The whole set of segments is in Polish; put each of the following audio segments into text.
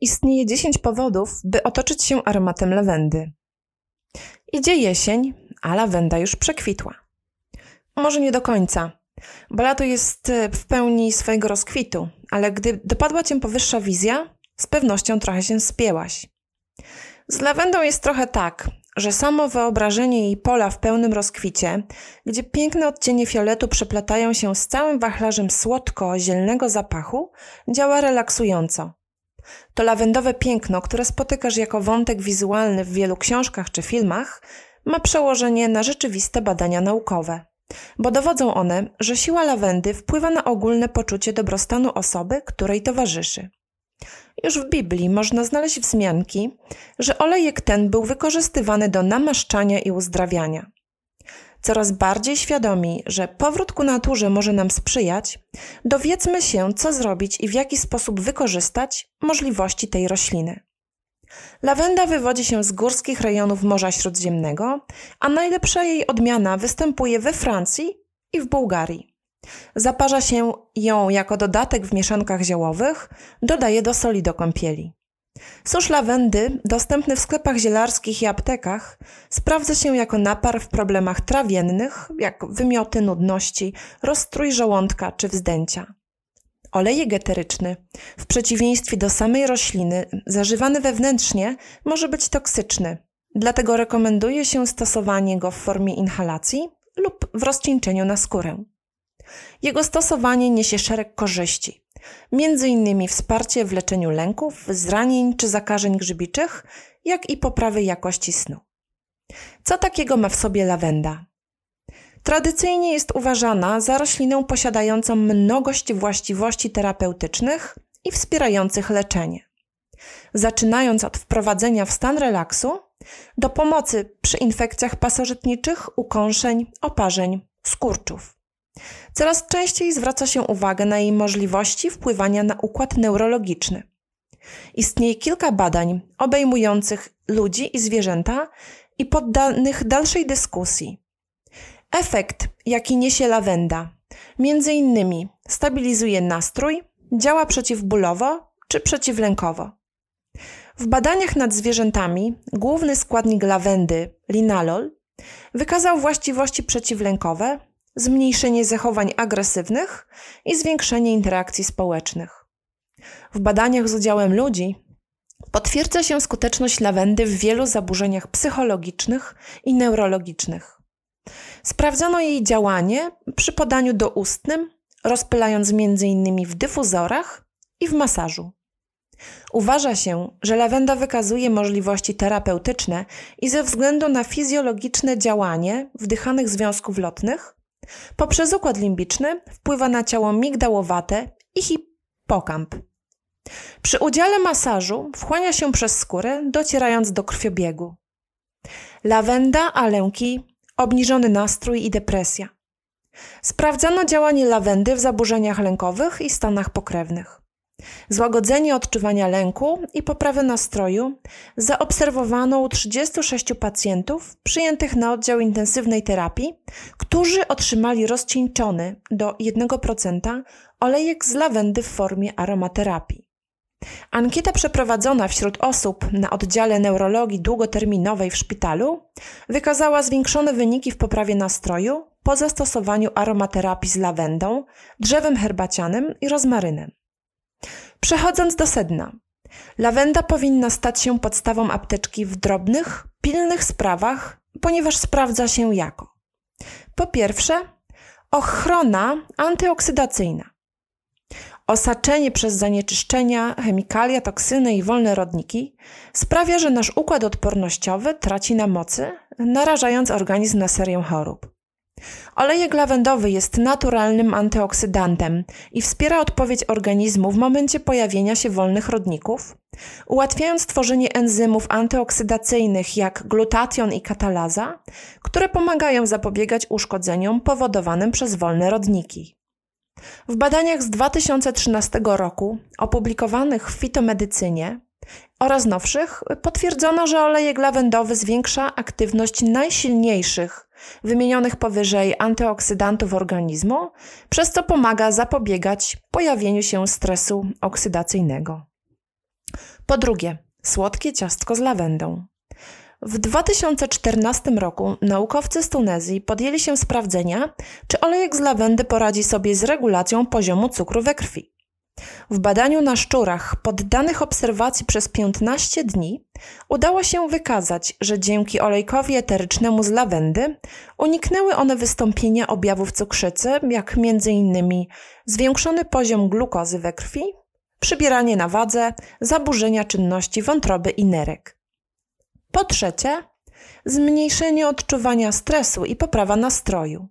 istnieje 10 powodów, by otoczyć się aromatem lawendy. Idzie jesień, a lawenda już przekwitła. Może nie do końca, bo lato jest e, w pełni swojego rozkwitu, ale gdy dopadła cię powyższa wizja, z pewnością trochę się spięłaś. Z lawendą jest trochę tak, że samo wyobrażenie jej pola w pełnym rozkwicie, gdzie piękne odcienie fioletu przeplatają się z całym wachlarzem słodko-zielnego zapachu, działa relaksująco. To lawendowe piękno, które spotykasz jako wątek wizualny w wielu książkach czy filmach, ma przełożenie na rzeczywiste badania naukowe, bo dowodzą one, że siła lawendy wpływa na ogólne poczucie dobrostanu osoby, której towarzyszy. Już w Biblii można znaleźć wzmianki, że olejek ten był wykorzystywany do namaszczania i uzdrawiania. Coraz bardziej świadomi, że powrót ku naturze może nam sprzyjać, dowiedzmy się, co zrobić i w jaki sposób wykorzystać możliwości tej rośliny. Lawenda wywodzi się z górskich rejonów Morza Śródziemnego, a najlepsza jej odmiana występuje we Francji i w Bułgarii. Zaparza się ją jako dodatek w mieszankach ziołowych, dodaje do soli do kąpieli. Susz lawendy, dostępny w sklepach zielarskich i aptekach, sprawdza się jako napar w problemach trawiennych, jak wymioty, nudności, rozstrój żołądka czy wzdęcia. Olejek eteryczny, w przeciwieństwie do samej rośliny, zażywany wewnętrznie, może być toksyczny. Dlatego rekomenduje się stosowanie go w formie inhalacji lub w rozcieńczeniu na skórę. Jego stosowanie niesie szereg korzyści, między innymi wsparcie w leczeniu lęków, zranień czy zakażeń grzybiczych, jak i poprawy jakości snu. Co takiego ma w sobie lawenda? Tradycyjnie jest uważana za roślinę posiadającą mnogość właściwości terapeutycznych i wspierających leczenie. Zaczynając od wprowadzenia w stan relaksu, do pomocy przy infekcjach pasożytniczych, ukąszeń, oparzeń, skurczów. Coraz częściej zwraca się uwagę na jej możliwości wpływania na układ neurologiczny. Istnieje kilka badań obejmujących ludzi i zwierzęta i poddanych dalszej dyskusji. Efekt, jaki niesie lawenda, między innymi stabilizuje nastrój, działa przeciwbólowo czy przeciwlękowo. W badaniach nad zwierzętami główny składnik lawendy, linalol, wykazał właściwości przeciwlękowe, zmniejszenie zachowań agresywnych i zwiększenie interakcji społecznych. W badaniach z udziałem ludzi potwierdza się skuteczność lawendy w wielu zaburzeniach psychologicznych i neurologicznych. Sprawdzono jej działanie przy podaniu doustnym, rozpylając m.in. w dyfuzorach i w masażu. Uważa się, że lawenda wykazuje możliwości terapeutyczne i ze względu na fizjologiczne działanie wdychanych związków lotnych Poprzez układ limbiczny wpływa na ciało migdałowate i hipokamp. Przy udziale masażu wchłania się przez skórę, docierając do krwiobiegu. Lawenda, alęki, obniżony nastrój i depresja. Sprawdzano działanie lawendy w zaburzeniach lękowych i stanach pokrewnych. Złagodzenie odczuwania lęku i poprawę nastroju zaobserwowano u 36 pacjentów przyjętych na oddział intensywnej terapii, którzy otrzymali rozcieńczony do 1% olejek z lawendy w formie aromaterapii. Ankieta przeprowadzona wśród osób na oddziale neurologii długoterminowej w szpitalu wykazała zwiększone wyniki w poprawie nastroju po zastosowaniu aromaterapii z lawendą, drzewem herbacianym i rozmarynem. Przechodząc do sedna. Lawenda powinna stać się podstawą apteczki w drobnych, pilnych sprawach, ponieważ sprawdza się jako po pierwsze, ochrona antyoksydacyjna. Osaczenie przez zanieczyszczenia, chemikalia, toksyny i wolne rodniki sprawia, że nasz układ odpornościowy traci na mocy, narażając organizm na serię chorób. Olejek lawendowy jest naturalnym antyoksydantem i wspiera odpowiedź organizmu w momencie pojawienia się wolnych rodników, ułatwiając tworzenie enzymów antyoksydacyjnych jak glutation i katalaza, które pomagają zapobiegać uszkodzeniom powodowanym przez wolne rodniki. W badaniach z 2013 roku, opublikowanych w fitomedycynie oraz nowszych, potwierdzono, że olejek lawendowy zwiększa aktywność najsilniejszych wymienionych powyżej antyoksydantów organizmu, przez co pomaga zapobiegać pojawieniu się stresu oksydacyjnego. Po drugie, słodkie ciastko z lawendą. W 2014 roku naukowcy z Tunezji podjęli się sprawdzenia, czy olejek z lawendy poradzi sobie z regulacją poziomu cukru we krwi. W badaniu na szczurach poddanych obserwacji przez 15 dni udało się wykazać, że dzięki olejkowi eterycznemu z lawendy uniknęły one wystąpienia objawów cukrzycy, jak m.in. zwiększony poziom glukozy we krwi, przybieranie na wadze, zaburzenia czynności wątroby i nerek. Po trzecie, zmniejszenie odczuwania stresu i poprawa nastroju.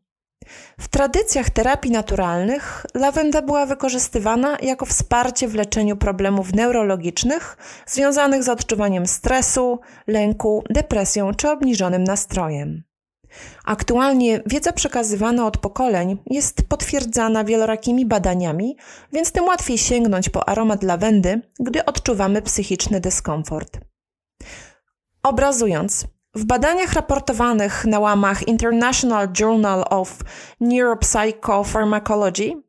W tradycjach terapii naturalnych lawenda była wykorzystywana jako wsparcie w leczeniu problemów neurologicznych związanych z odczuwaniem stresu, lęku, depresją czy obniżonym nastrojem. Aktualnie wiedza przekazywana od pokoleń jest potwierdzana wielorakimi badaniami, więc tym łatwiej sięgnąć po aromat lawendy, gdy odczuwamy psychiczny dyskomfort. Obrazując, w badaniach raportowanych na łamach International Journal of Neuropsychopharmacology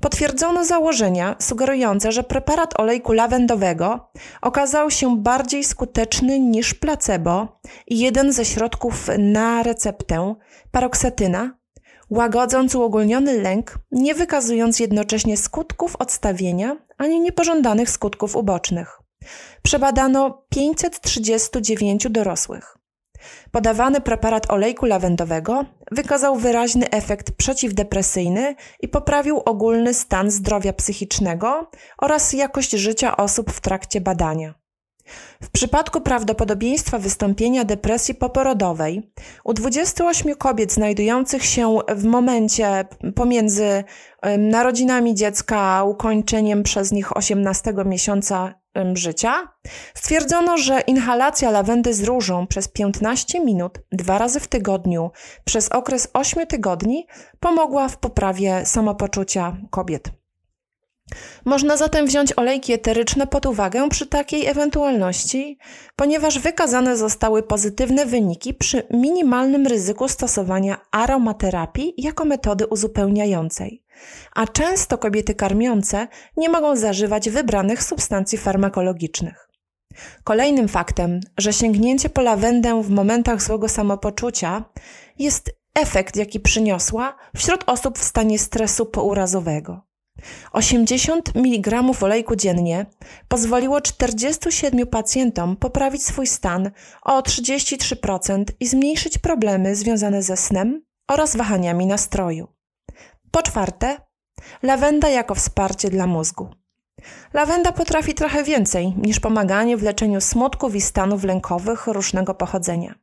potwierdzono założenia sugerujące, że preparat olejku lawendowego okazał się bardziej skuteczny niż placebo i jeden ze środków na receptę, paroksetyna, łagodząc uogólniony lęk, nie wykazując jednocześnie skutków odstawienia ani niepożądanych skutków ubocznych. Przebadano 539 dorosłych. Podawany preparat olejku lawendowego wykazał wyraźny efekt przeciwdepresyjny i poprawił ogólny stan zdrowia psychicznego oraz jakość życia osób w trakcie badania. W przypadku prawdopodobieństwa wystąpienia depresji poporodowej u 28 kobiet znajdujących się w momencie pomiędzy narodzinami dziecka a ukończeniem przez nich 18 miesiąca życia, stwierdzono, że inhalacja lawendy z różą przez 15 minut dwa razy w tygodniu przez okres 8 tygodni pomogła w poprawie samopoczucia kobiet. Można zatem wziąć olejki eteryczne pod uwagę przy takiej ewentualności, ponieważ wykazane zostały pozytywne wyniki przy minimalnym ryzyku stosowania aromaterapii jako metody uzupełniającej. A często kobiety karmiące nie mogą zażywać wybranych substancji farmakologicznych. Kolejnym faktem, że sięgnięcie po lawendę w momentach złego samopoczucia jest efekt, jaki przyniosła wśród osób w stanie stresu pourazowego. 80 mg olejku dziennie pozwoliło 47 pacjentom poprawić swój stan o 33% i zmniejszyć problemy związane ze snem oraz wahaniami nastroju. Po czwarte, lawenda jako wsparcie dla mózgu. Lawenda potrafi trochę więcej niż pomaganie w leczeniu smutków i stanów lękowych różnego pochodzenia.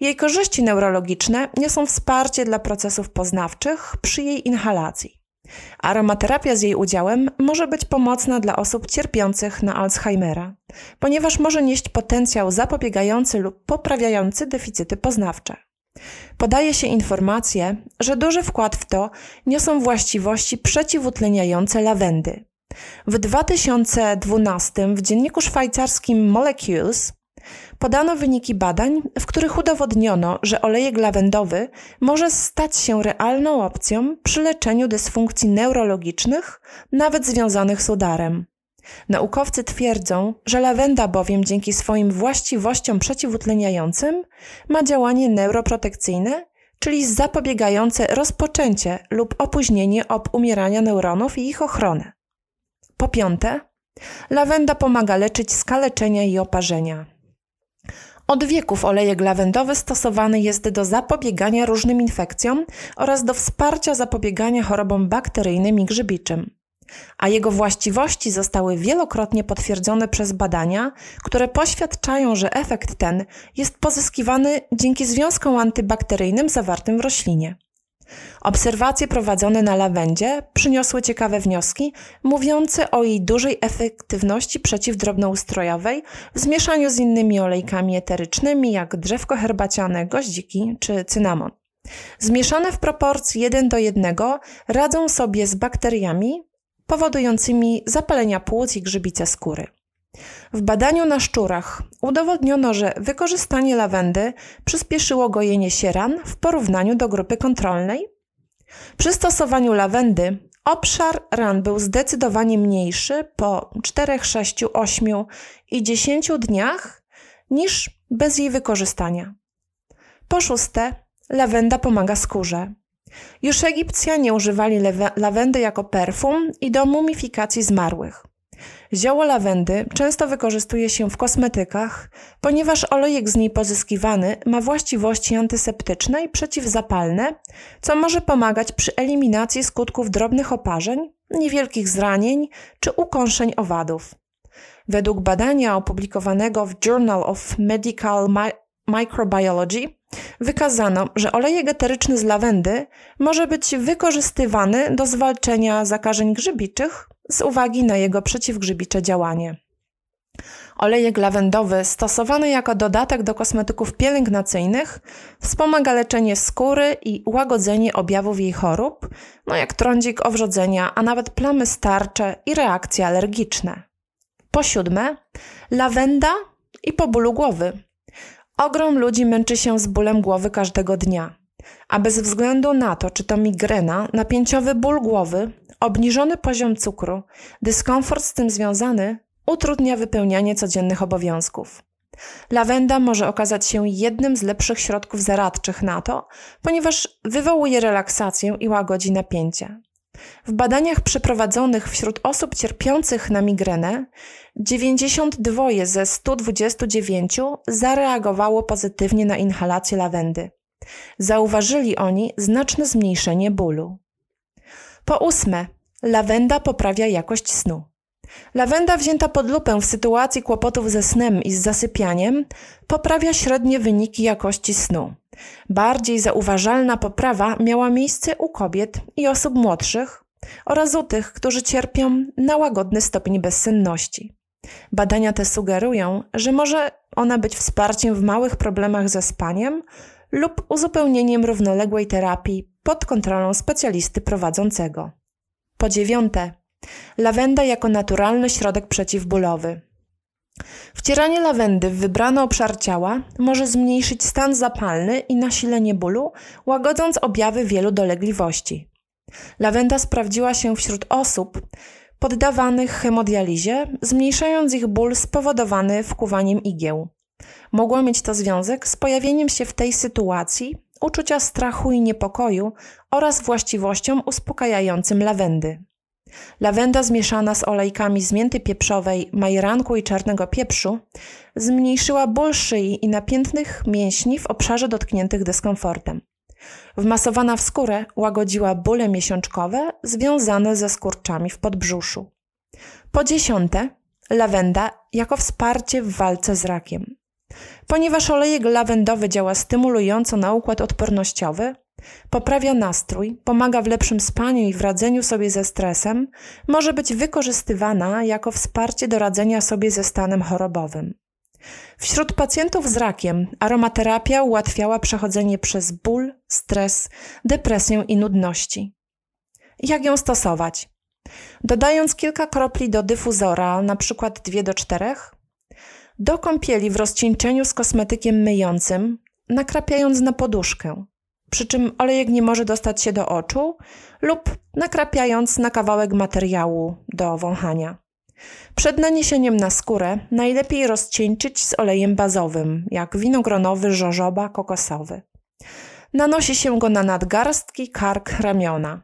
Jej korzyści neurologiczne niosą wsparcie dla procesów poznawczych przy jej inhalacji. Aromaterapia z jej udziałem może być pomocna dla osób cierpiących na Alzheimera, ponieważ może nieść potencjał zapobiegający lub poprawiający deficyty poznawcze. Podaje się informacje, że duży wkład w to niosą właściwości przeciwutleniające lawendy. W 2012 w dzienniku szwajcarskim Molecules podano wyniki badań, w których udowodniono, że olejek lawendowy może stać się realną opcją przy leczeniu dysfunkcji neurologicznych, nawet związanych z udarem. Naukowcy twierdzą, że lawenda bowiem dzięki swoim właściwościom przeciwutleniającym ma działanie neuroprotekcyjne, czyli zapobiegające rozpoczęcie lub opóźnienie obumierania neuronów i ich ochronę. Po piąte, lawenda pomaga leczyć skaleczenia i oparzenia. Od wieków olejek lawendowy stosowany jest do zapobiegania różnym infekcjom oraz do wsparcia zapobiegania chorobom bakteryjnym i grzybiczym. A jego właściwości zostały wielokrotnie potwierdzone przez badania, które poświadczają, że efekt ten jest pozyskiwany dzięki związkom antybakteryjnym zawartym w roślinie. Obserwacje prowadzone na lawendzie przyniosły ciekawe wnioski, mówiące o jej dużej efektywności przeciwdrobnoustrojowej w zmieszaniu z innymi olejkami eterycznymi, jak drzewko herbaciane, goździki czy cynamon. Zmieszane w proporcji 1 do 1 radzą sobie z bakteriami powodującymi zapalenia płuc i grzybice skóry. W badaniu na szczurach udowodniono, że wykorzystanie lawendy przyspieszyło gojenie sieran w porównaniu do grupy kontrolnej. Przy stosowaniu lawendy Obszar ran był zdecydowanie mniejszy po 4, 6, 8 i 10 dniach niż bez jej wykorzystania. Po szóste, lawenda pomaga skórze. Już Egipcjanie używali lawendy jako perfum i do mumifikacji zmarłych. Zioło lawendy często wykorzystuje się w kosmetykach, ponieważ olejek z niej pozyskiwany ma właściwości antyseptyczne i przeciwzapalne, co może pomagać przy eliminacji skutków drobnych oparzeń, niewielkich zranień czy ukąszeń owadów. Według badania opublikowanego w Journal of Medical Microbiology wykazano, że olejek eteryczny z lawendy może być wykorzystywany do zwalczenia zakażeń grzybiczych z uwagi na jego przeciwgrzybicze działanie. Olejek lawendowy stosowany jako dodatek do kosmetyków pielęgnacyjnych wspomaga leczenie skóry i łagodzenie objawów jej chorób, no jak trądzik, owrzodzenia, a nawet plamy starcze i reakcje alergiczne. Po siódme, lawenda i po bólu głowy. Ogrom ludzi męczy się z bólem głowy każdego dnia. A bez względu na to, czy to migrena, napięciowy ból głowy, obniżony poziom cukru, dyskomfort z tym związany, utrudnia wypełnianie codziennych obowiązków. Lawenda może okazać się jednym z lepszych środków zaradczych na to, ponieważ wywołuje relaksację i łagodzi napięcie. W badaniach przeprowadzonych wśród osób cierpiących na migrenę 92 ze 129 zareagowało pozytywnie na inhalację lawendy. Zauważyli oni znaczne zmniejszenie bólu. Po ósme, lawenda poprawia jakość snu. Lawenda wzięta pod lupę w sytuacji kłopotów ze snem i z zasypianiem poprawia średnie wyniki jakości snu. Bardziej zauważalna poprawa miała miejsce u kobiet i osób młodszych oraz u tych, którzy cierpią na łagodny stopień bezsenności. Badania te sugerują, że może ona być wsparciem w małych problemach ze spaniem lub uzupełnieniem równoległej terapii pod kontrolą specjalisty prowadzącego. Po dziewiąte, lawenda jako naturalny środek przeciwbólowy. Wcieranie lawendy w wybrany obszar ciała może zmniejszyć stan zapalny i nasilenie bólu, łagodząc objawy wielu dolegliwości. Lawenda sprawdziła się wśród osób poddawanych hemodializie, zmniejszając ich ból spowodowany wkuwaniem igieł. Mogło mieć to związek z pojawieniem się w tej sytuacji uczucia strachu i niepokoju oraz właściwością uspokajającym lawendy. Lawenda zmieszana z olejkami z mięty pieprzowej, majeranku i czarnego pieprzu zmniejszyła ból szyi i napiętnych mięśni w obszarze dotkniętych dyskomfortem. Wmasowana w skórę łagodziła bóle miesiączkowe związane ze skurczami w podbrzuszu. Po dziesiąte, lawenda jako wsparcie w walce z rakiem. Ponieważ olejek lawendowy działa stymulująco na układ odpornościowy, poprawia nastrój, pomaga w lepszym spaniu i w radzeniu sobie ze stresem, może być wykorzystywana jako wsparcie do radzenia sobie ze stanem chorobowym. Wśród pacjentów z rakiem aromaterapia ułatwiała przechodzenie przez ból, stres, depresję i nudności. Jak ją stosować? Dodając kilka kropli do dyfuzora, np. 2 do 4, do kąpieli w rozcieńczeniu z kosmetykiem myjącym, nakrapiając na poduszkę, przy czym olejek nie może dostać się do oczu, lub nakrapiając na kawałek materiału do wąchania. Przed naniesieniem na skórę najlepiej rozcieńczyć z olejem bazowym, jak winogronowy, żożoba, kokosowy. Nanosi się go na nadgarstki, kark, ramiona.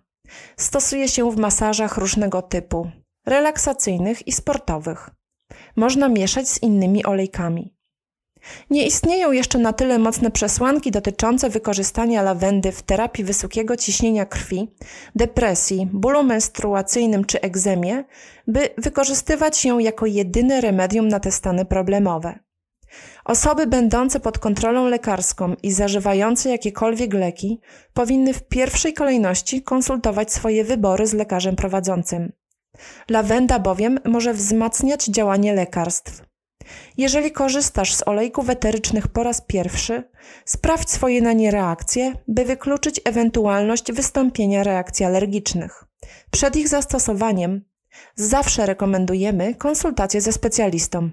Stosuje się w masażach różnego typu, relaksacyjnych i sportowych. Można mieszać z innymi olejkami. Nie istnieją jeszcze na tyle mocne przesłanki dotyczące wykorzystania lawendy w terapii wysokiego ciśnienia krwi, depresji, bólu menstruacyjnym czy egzemie, by wykorzystywać ją jako jedyne remedium na te stany problemowe. Osoby będące pod kontrolą lekarską i zażywające jakiekolwiek leki powinny w pierwszej kolejności konsultować swoje wybory z lekarzem prowadzącym. Lawenda bowiem może wzmacniać działanie lekarstw. Jeżeli korzystasz z olejków eterycznych po raz pierwszy, sprawdź swoje na nie reakcje, by wykluczyć ewentualność wystąpienia reakcji alergicznych. Przed ich zastosowaniem zawsze rekomendujemy konsultację ze specjalistą.